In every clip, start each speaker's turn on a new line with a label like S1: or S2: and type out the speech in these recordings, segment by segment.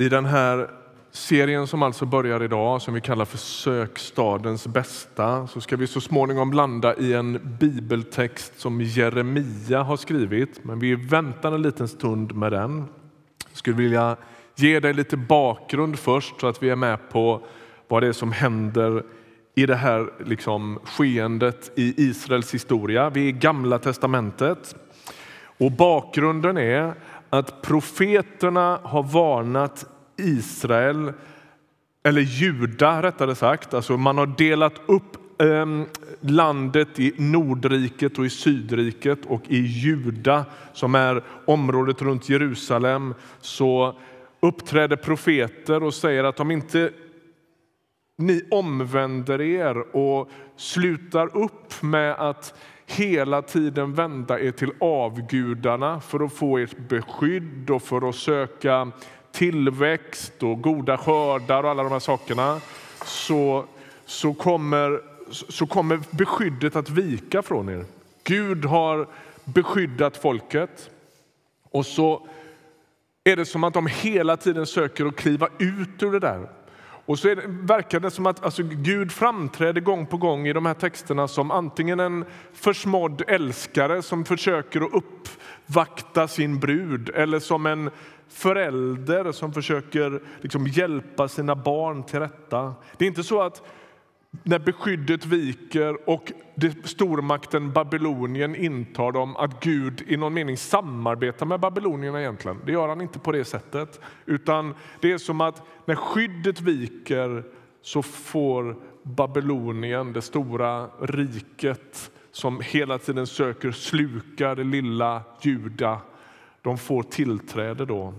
S1: I den här serien som alltså börjar idag, som vi kallar för Sök stadens bästa, så ska vi så småningom landa i en bibeltext som Jeremia har skrivit. Men vi väntar en liten stund med den. Jag skulle vilja ge dig lite bakgrund först så att vi är med på vad det är som händer i det här liksom, skeendet i Israels historia. Vi är i Gamla testamentet och bakgrunden är att profeterna har varnat Israel, eller Juda rättare sagt. Alltså man har delat upp eh, landet i Nordriket och i Sydriket och i Juda som är området runt Jerusalem så uppträder profeter och säger att om inte ni omvänder er och slutar upp med att hela tiden vända er till avgudarna för att få ert beskydd och för att söka tillväxt och goda skördar och alla de här sakerna så, så, kommer, så kommer beskyddet att vika från er. Gud har beskyddat folket och så är det som att de hela tiden söker att kliva ut ur det där. Och så det, verkar det som att alltså, Gud framträder gång på gång i de här texterna som antingen en försmådd älskare som försöker att uppvakta sin brud eller som en förälder som försöker liksom hjälpa sina barn till rätta. Det är inte så att när beskyddet viker och stormakten Babylonien intar dem att Gud i någon mening samarbetar med babylonierna egentligen. Det gör han inte på det sättet. Utan det är som att när skyddet viker så får Babylonien, det stora riket som hela tiden söker sluka det lilla Juda, de får tillträde då.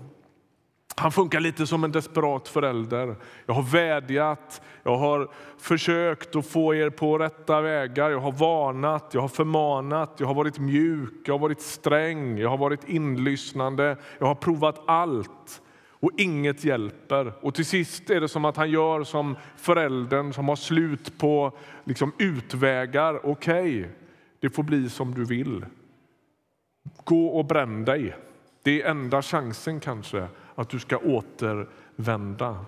S1: Han funkar lite som en desperat förälder. Jag har vädjat, jag har försökt att få er på rätta vägar. Jag har varnat, jag har förmanat, jag har varit mjuk, jag har varit sträng, jag har varit inlyssnande. Jag har provat allt och inget hjälper. Och till sist är det som att han gör som föräldern som har slut på liksom, utvägar. Okej, okay, det får bli som du vill. Gå och bränn dig. Det är enda chansen kanske att du ska återvända.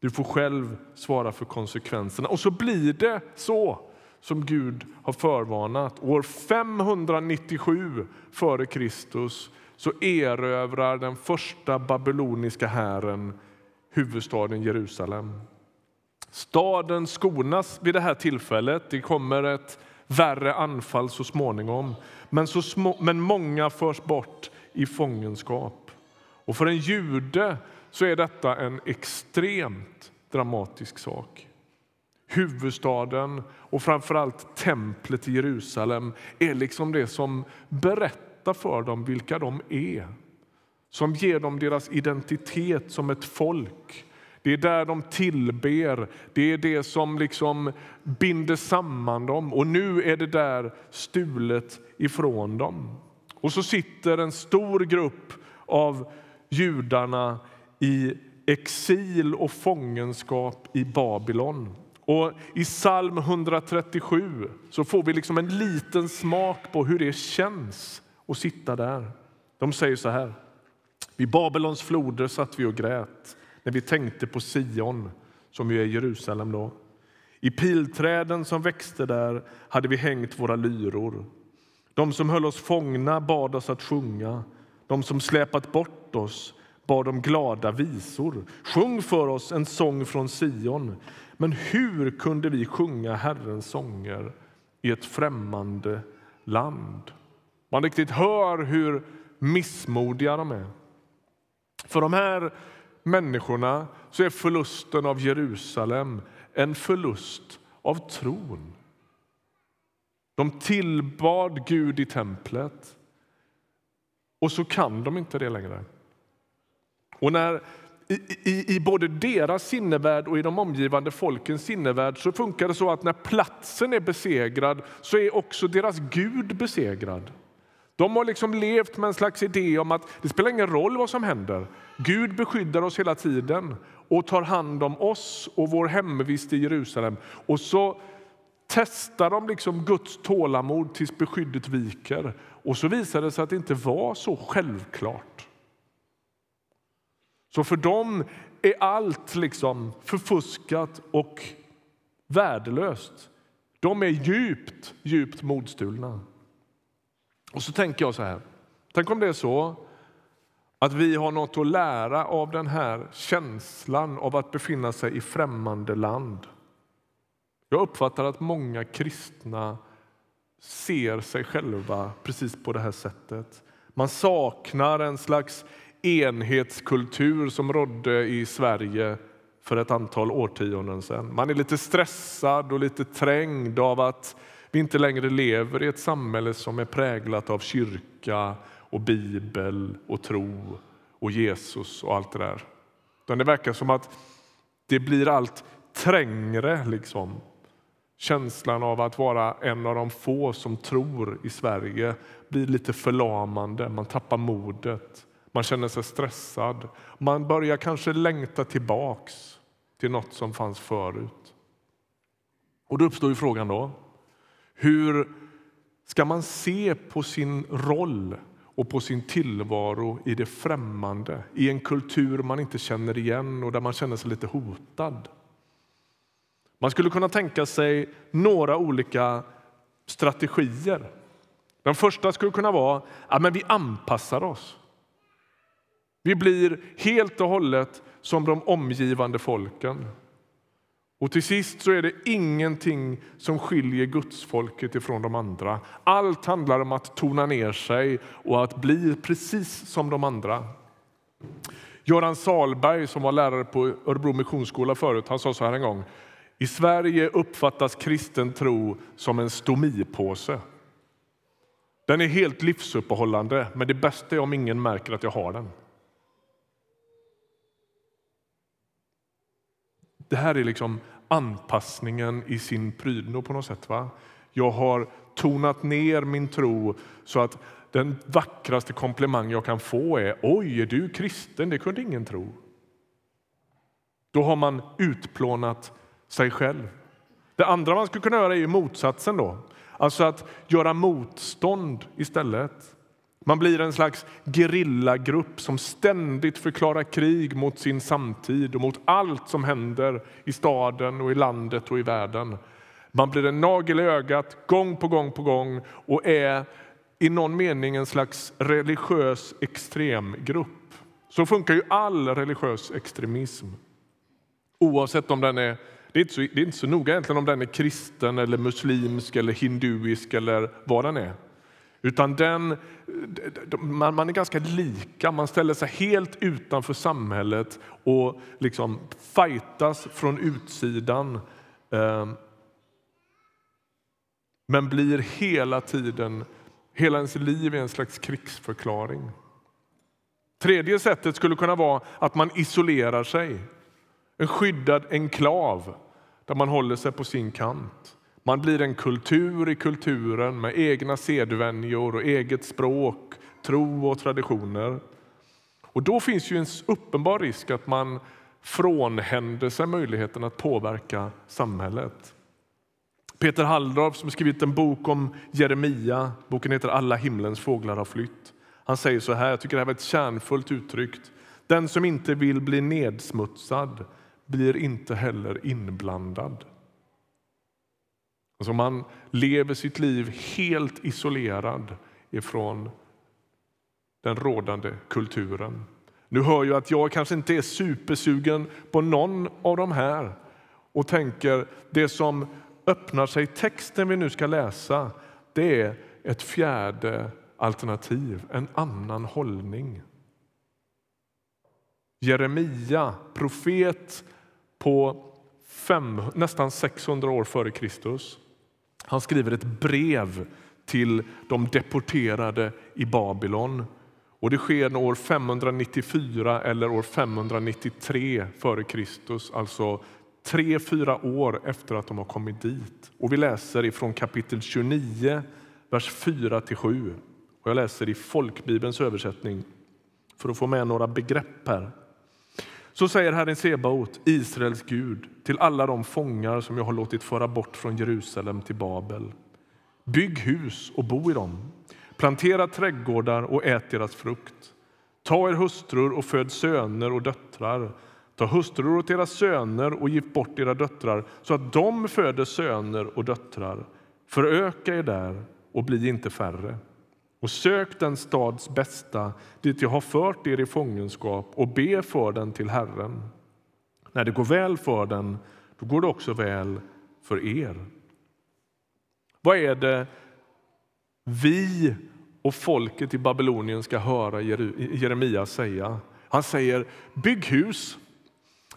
S1: Du får själv svara för konsekvenserna. Och så blir det så som Gud har förvarnat. År 597 före Kristus så erövrar den första babyloniska hären huvudstaden Jerusalem. Staden skonas vid det här tillfället. Det kommer ett värre anfall så småningom. Men, så små, men många förs bort i fångenskap. Och för en jude så är detta en extremt dramatisk sak. Huvudstaden och framförallt templet i Jerusalem är liksom det som berättar för dem vilka de är. Som ger dem deras identitet som ett folk. Det är där de tillber, det är det som liksom binder samman dem. Och nu är det där stulet ifrån dem. Och så sitter en stor grupp av judarna i exil och fångenskap i Babylon. Och I psalm 137 så får vi liksom en liten smak på hur det känns att sitta där. De säger så här. Vid Babylons floder satt vi och grät när vi tänkte på Sion, som ju är Jerusalem. då. I pilträden som växte där hade vi hängt våra lyror. De som höll oss fångna bad oss att sjunga. De som släpat bort oss bad om glada visor. Sjung för oss en sång från Sion. Men hur kunde vi sjunga Herrens sånger i ett främmande land? Man riktigt hör hur missmodiga de är. För de här människorna så är förlusten av Jerusalem en förlust av tron. De tillbad Gud i templet, och så kan de inte det längre. Och när, i, i, I både deras sinnevärld och i de omgivande folkens sinnevärld så funkar det så att när platsen är besegrad så är också deras Gud besegrad. De har liksom levt med en slags idé om att det spelar ingen roll vad som händer. Gud beskyddar oss hela tiden och tar hand om oss och vår hemvist i Jerusalem. Och så testar de liksom Guds tålamod tills beskyddet viker. Och så visade det sig att det inte var så självklart. Så för dem är allt liksom förfuskat och värdelöst. De är djupt, djupt modstulna. Och så tänker jag så här. Tänk om det är så att vi har något att lära av den här känslan av att befinna sig i främmande land. Jag uppfattar att många kristna ser sig själva precis på det här sättet. Man saknar en slags enhetskultur som rådde i Sverige för ett antal årtionden sedan. Man är lite stressad och lite trängd av att vi inte längre lever i ett samhälle som är präglat av kyrka och bibel och tro och Jesus och allt det där. det verkar som att det blir allt trängre. Liksom. Känslan av att vara en av de få som tror i Sverige blir lite förlamande. Man tappar modet. Man känner sig stressad. Man börjar kanske längta tillbaks till något som fanns förut. Och då uppstår ju frågan då. Hur ska man se på sin roll och på sin tillvaro i det främmande, i en kultur man inte känner igen och där man känner sig lite hotad? Man skulle kunna tänka sig några olika strategier. Den första skulle kunna vara att vi anpassar oss. Vi blir helt och hållet som de omgivande folken. Och till sist så är det ingenting som skiljer gudsfolket ifrån de andra. Allt handlar om att tona ner sig och att bli precis som de andra. Göran Salberg, som var lärare på Örebro Missionsskola förut, han sa så här en gång. I Sverige uppfattas kristen tro som en stomipåse. Den är helt livsuppehållande, men det bästa är om ingen märker att jag har den. Det här är liksom anpassningen i sin prydno på något sätt. Va? Jag har tonat ner min tro så att den vackraste komplimang jag kan få är Oj, är du kristen? Det kunde ingen tro. Då har man utplånat sig själv. Det andra man skulle kunna göra är motsatsen. då. Alltså att göra motstånd istället. Man blir en slags gerillagrupp som ständigt förklarar krig mot sin samtid och mot allt som händer i staden, och i landet och i världen. Man blir en nagel i ögat gång på gång på gång och är i någon mening en slags religiös extremgrupp. Så funkar ju all religiös extremism. Oavsett om den är det är, inte så, det är inte så noga egentligen om den är kristen, eller muslimsk, eller hinduisk eller vad den är. Utan den, man, man är ganska lika, man ställer sig helt utanför samhället och liksom fightas från utsidan. Eh, men blir hela tiden, hela ens liv är en slags krigsförklaring. Tredje sättet skulle kunna vara att man isolerar sig. En skyddad enklav där man håller sig på sin kant. Man blir en kultur i kulturen med egna sedvänjor och eget språk, tro och traditioner. Och då finns ju en uppenbar risk att man frånhänder sig möjligheten att påverka samhället. Peter Halldorf som skrivit en bok om Jeremia, boken heter Alla himlens fåglar har flytt. Han säger så här, jag tycker det här var ett kärnfullt uttryckt. Den som inte vill bli nedsmutsad blir inte heller inblandad. Alltså man lever sitt liv helt isolerad ifrån den rådande kulturen. Nu hör jag att jag kanske inte är supersugen på någon av de här och tänker det som öppnar sig i texten vi nu ska läsa det är ett fjärde alternativ, en annan hållning. Jeremia, profet på fem, nästan 600 år före Kristus. Han skriver ett brev till de deporterade i Babylon. Och Det sker år 594 eller år 593 före Kristus, alltså tre, fyra år efter att de har kommit dit. Och Vi läser ifrån kapitel 29, vers 4-7. Och Jag läser i folkbibelns översättning för att få med några begrepp här. Så säger Herren Sebaot, Israels Gud, till alla de fångar som jag har låtit föra bort från Jerusalem till Babel. Bygg hus och bo i dem. Plantera trädgårdar och ät deras frukt. Ta er hustrur och föd söner och döttrar. Ta hustrur åt era söner och gift bort era döttrar så att de föder söner och döttrar. Föröka er där och bli inte färre. Och sök den stads bästa dit jag har fört er i fångenskap och be för den till Herren. När det går väl för den, då går det också väl för er. Vad är det vi och folket i Babylonien ska höra Jeremia säga? Han säger bygg hus,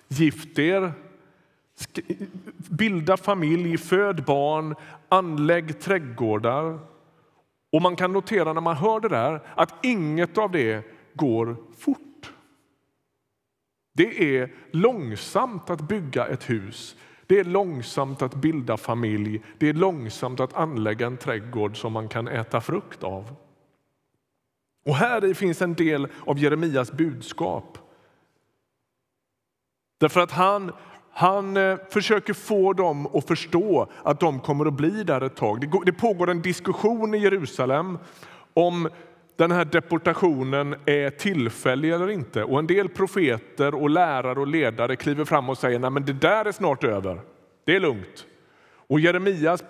S1: gift er, bilda familj, föd barn, anlägg trädgårdar. Och man kan notera när man hör det där att inget av det går fort. Det är långsamt att bygga ett hus. Det är långsamt att bilda familj. Det är långsamt att anlägga en trädgård som man kan äta frukt av. Och här finns en del av Jeremias budskap. Därför att han, han eh, försöker få dem att förstå att de kommer att bli där ett tag. Det pågår en diskussion i Jerusalem om den här deportationen är tillfällig eller inte. Och En del profeter, och lärare och ledare kliver fram och säger att det där är snart över. Det är lugnt. Och Jeremias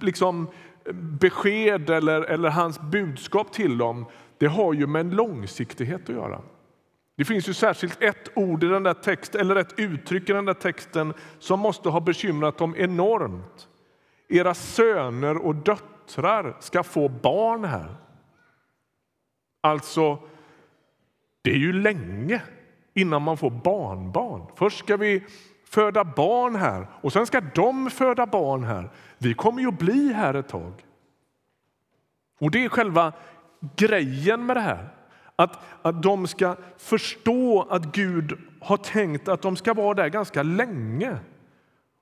S1: liksom, besked eller, eller hans budskap till dem det har ju med en långsiktighet att göra. Det finns ju särskilt ett ord i den där texten, eller ett uttryck i den där texten som måste ha bekymrat dem enormt. Era söner och döttrar ska få barn här. Alltså, det är ju länge innan man får barnbarn. Först ska vi föda barn här och sen ska de föda barn här. Vi kommer ju att bli här ett tag. Och det är själva grejen med det här. Att, att de ska förstå att Gud har tänkt att de ska vara där ganska länge.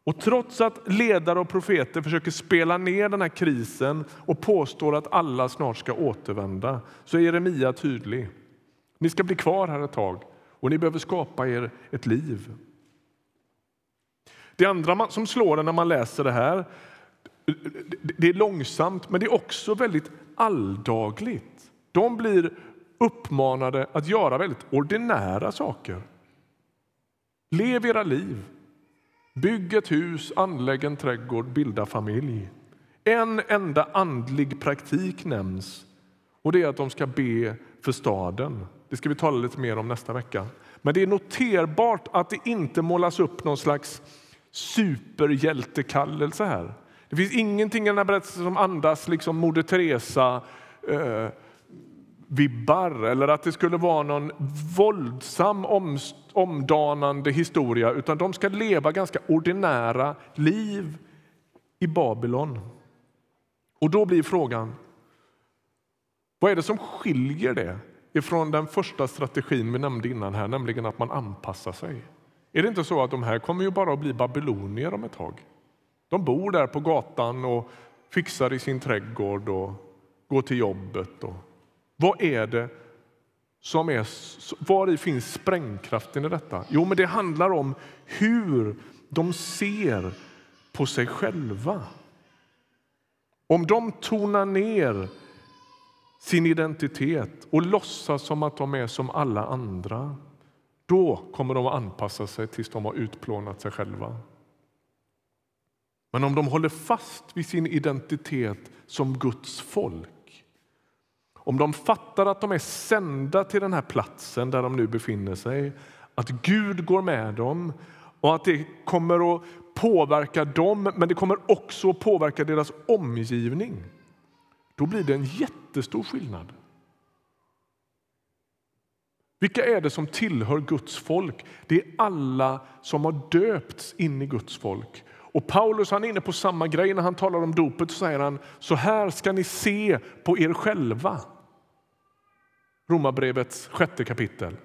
S1: Och trots att ledare och profeter försöker spela ner den här krisen och påstår att alla snart ska återvända så är Jeremia tydlig. Ni ska bli kvar här ett tag och ni behöver skapa er ett liv. Det andra som slår en när man läser det här, det är långsamt men det är också väldigt alldagligt. De blir uppmanade att göra väldigt ordinära saker. Lev era liv. Bygg ett hus, anlägg en trädgård, bilda familj. En enda andlig praktik nämns och det är att de ska be för staden. Det ska vi tala lite mer om nästa vecka. Men det är noterbart att det inte målas upp någon slags superhjältekallelse här. Det finns ingenting i den här berättelsen som andas liksom Moder Teresa eh, vibbar eller att det skulle vara någon våldsam om, omdanande historia utan de ska leva ganska ordinära liv i Babylon. Och då blir frågan, vad är det som skiljer det ifrån den första strategin vi nämnde innan här, nämligen att man anpassar sig? Är det inte så att de här kommer ju bara att bli babylonier om ett tag? De bor där på gatan och fixar i sin trädgård och går till jobbet och vad är det som är, var finns sprängkraften i detta? Jo, men det handlar om hur de ser på sig själva. Om de tonar ner sin identitet och låtsas som att de är som alla andra då kommer de att anpassa sig tills de har utplånat sig själva. Men om de håller fast vid sin identitet som Guds folk om de fattar att de är sända till den här platsen där de nu befinner sig, att Gud går med dem och att det kommer att påverka dem, men det kommer också att påverka deras omgivning. Då blir det en jättestor skillnad. Vilka är det som tillhör Guds folk? Det är alla som har döpts in i Guds folk. Och Paulus han är inne på samma grej när han talar om dopet. Så säger han så här ska ni se på er själva. Romarbrevets sjätte kapitel.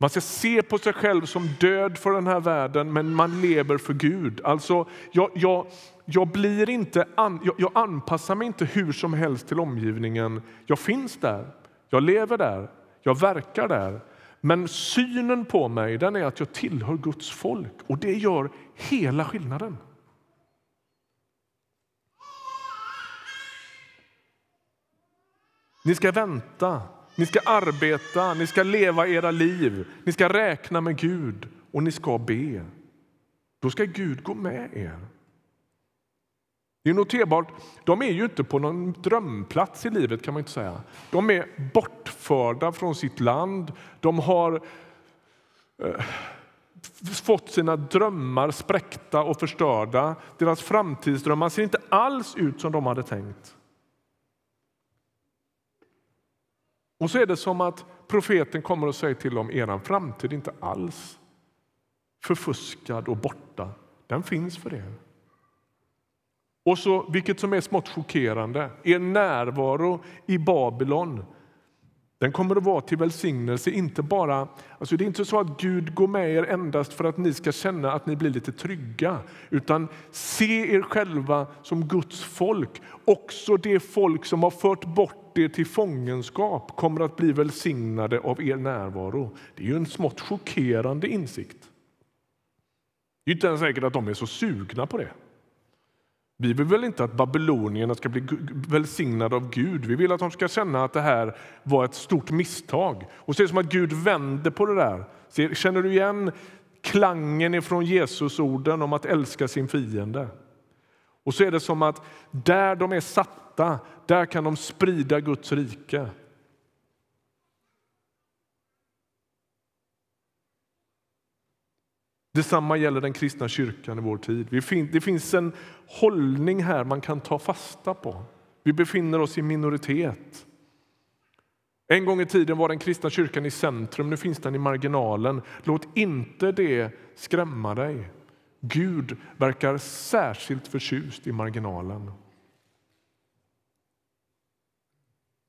S1: Man ska se på sig själv som död för den här världen, men man lever för Gud. Alltså, jag, jag, jag, blir inte an, jag, jag anpassar mig inte hur som helst till omgivningen. Jag finns där, jag lever där, jag verkar där. Men synen på mig den är att jag tillhör Guds folk och det gör hela skillnaden. Ni ska vänta ni ska arbeta, ni ska leva era liv, ni ska räkna med Gud och ni ska be. Då ska Gud gå med er. Det är noterbart, de är ju inte på någon drömplats i livet kan man inte säga. De är bortförda från sitt land. De har eh, fått sina drömmar spräckta och förstörda. Deras framtidsdrömmar ser inte alls ut som de hade tänkt. Och så är det som att profeten kommer och säger till dem, er framtid är inte alls förfuskad och borta. Den finns för er. Och så, vilket som är smått chockerande, er närvaro i Babylon den kommer att vara till välsignelse, inte bara... Alltså det är inte så att Gud går med er endast för att ni ska känna att ni blir lite trygga, utan se er själva som Guds folk. Också det folk som har fört bort er till fångenskap kommer att bli välsignade av er närvaro. Det är ju en smått chockerande insikt. Det är inte ens säkert att de är så sugna på det. Vi vill väl inte att babylonierna ska bli välsignade av Gud. Vi vill att de ska känna att det här var ett stort misstag. Och så är det som att Gud vänder på det där. Känner du igen klangen ifrån Jesusorden om att älska sin fiende? Och så är det som att där de är satta, där kan de sprida Guds rike. Detsamma gäller den kristna kyrkan i vår tid. Det finns en hållning här man kan ta fasta på. Vi befinner oss i minoritet. En gång i tiden var den kristna kyrkan i centrum, nu finns den i marginalen. Låt inte det skrämma dig. Gud verkar särskilt förtjust i marginalen.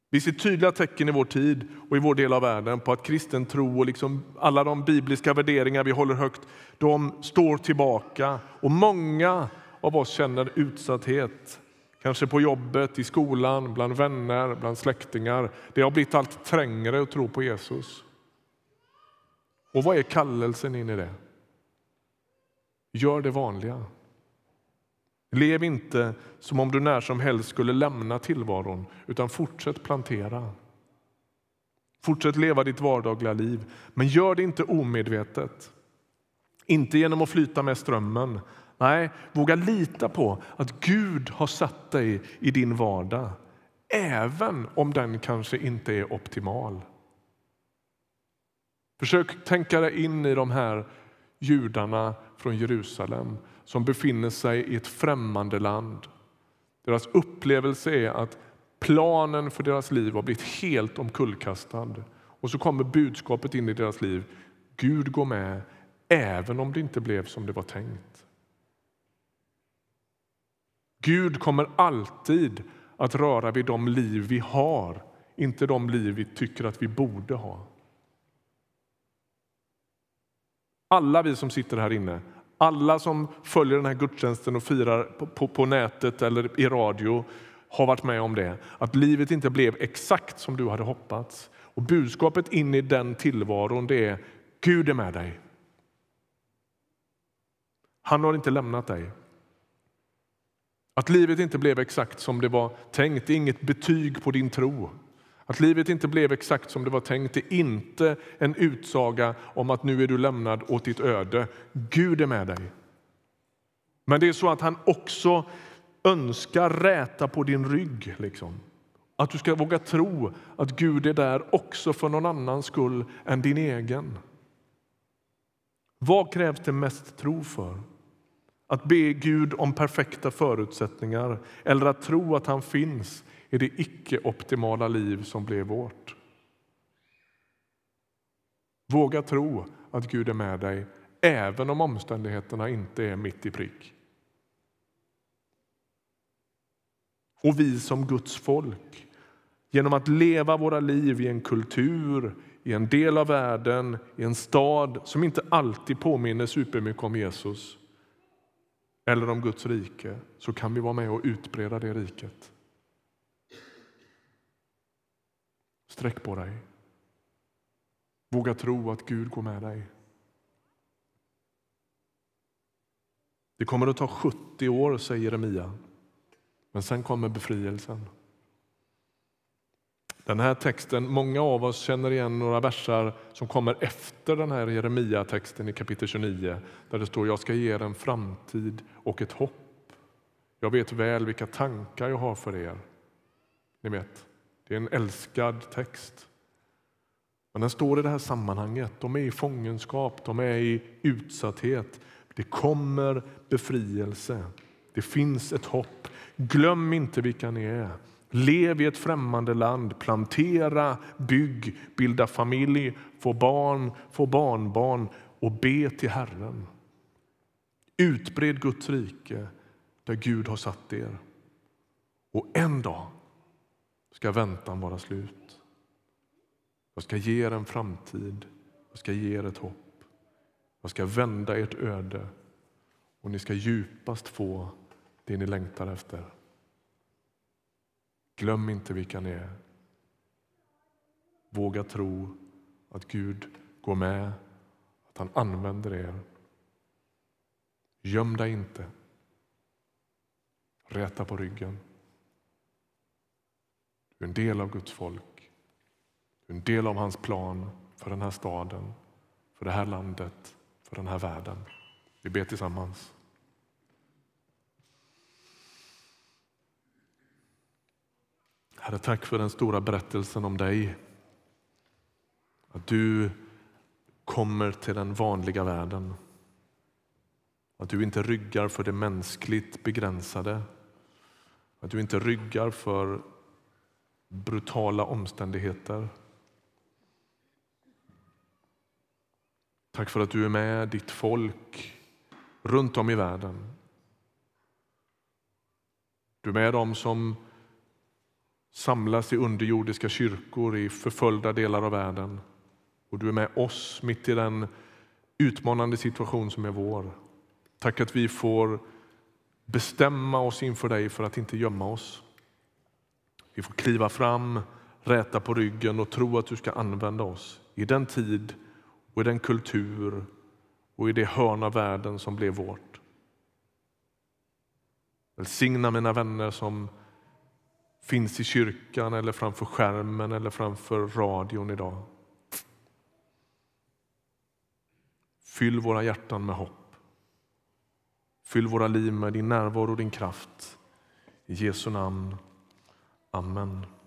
S1: Vi ser tydliga tecken i vår tid och i vår del av världen på att kristen tro och liksom alla de bibliska värderingar vi håller högt, de står tillbaka. Och många av oss känner utsatthet. Kanske på jobbet, i skolan, bland vänner, bland släktingar. Det har blivit allt trängre att tro på Jesus. Och vad är kallelsen in i det? Gör det vanliga. Lev inte som om du när som helst skulle lämna tillvaron, utan fortsätt plantera. Fortsätt leva ditt vardagliga liv, men gör det inte omedvetet. Inte genom att flyta med strömmen. Nej, våga lita på att Gud har satt dig i din vardag, även om den kanske inte är optimal. Försök tänka dig in i de här judarna från Jerusalem som befinner sig i ett främmande land. Deras upplevelse är att planen för deras liv har blivit helt omkullkastad. Och så kommer budskapet in i deras liv. Gud går med även om det inte blev som det var tänkt. Gud kommer alltid att röra vid de liv vi har, inte de liv vi tycker att vi borde ha. Alla vi som sitter här inne alla som följer den här gudstjänsten och firar på, på, på, nätet eller i radio har varit med om det. Att livet inte blev exakt som du hade hoppats. Och budskapet in i den tillvaron det är Gud är med dig. Han har inte lämnat dig. Att livet inte blev exakt som det var tänkt är inget betyg på din tro. Att livet inte blev exakt som det var tänkt är inte en utsaga om att nu är du lämnad åt ditt öde. Gud är med dig. Men det är så att han också önskar räta på din rygg. Liksom. Att du ska våga tro att Gud är där också för någon annans skull än din egen. Vad krävs det mest tro för? Att be Gud om perfekta förutsättningar eller att tro att han finns i det icke-optimala liv som blev vårt. Våga tro att Gud är med dig även om omständigheterna inte är mitt i prick. Och vi som Guds folk, genom att leva våra liv i en kultur, i en del av världen, i en stad som inte alltid påminner supermycket om Jesus eller om Guds rike, så kan vi vara med och utbreda det riket. Sträck på dig. Våga tro att Gud går med dig. Det kommer att ta 70 år, säger Jeremia, men sen kommer befrielsen. Den här texten, många av oss känner igen några versar som kommer efter den här Jeremia-texten i kapitel 29 där det står jag ska ge er en framtid och ett hopp. Jag vet väl vilka tankar jag har för er. Ni vet, det är en älskad text. Men den står i det här sammanhanget. De är i fångenskap, de är i utsatthet. Det kommer befrielse. Det finns ett hopp. Glöm inte vilka ni är. Lev i ett främmande land, plantera, bygg, bilda familj, få barn, få barnbarn och be till Herren. Utbred Guds rike där Gud har satt er. Och en dag ska väntan vara slut. Jag ska ge er en framtid, jag ska ge er ett hopp. Jag ska vända ert öde och ni ska djupast få det ni längtar efter. Glöm inte vilka ni är. Våga tro att Gud går med, att han använder er. Göm dig inte. Räta på ryggen. Du är en del av Guds folk. Du är en del av hans plan för den här staden, för det här landet, för den här världen. Vi ber tillsammans. Herre, tack för den stora berättelsen om dig. Att du kommer till den vanliga världen. Att du inte ryggar för det mänskligt begränsade. Att du inte ryggar för brutala omständigheter. Tack för att du är med ditt folk runt om i världen. Du är med dem som samlas i underjordiska kyrkor i förföljda delar av världen. Och du är med oss mitt i den utmanande situation som är vår. Tack att vi får bestämma oss inför dig för att inte gömma oss. Vi får kliva fram, räta på ryggen och tro att du ska använda oss i den tid och i den kultur och i det hörn av världen som blev vårt. Välsigna mina vänner som finns i kyrkan eller framför skärmen eller framför radion idag. Fyll våra hjärtan med hopp. Fyll våra liv med din närvaro och din kraft. I Jesu namn. Amen.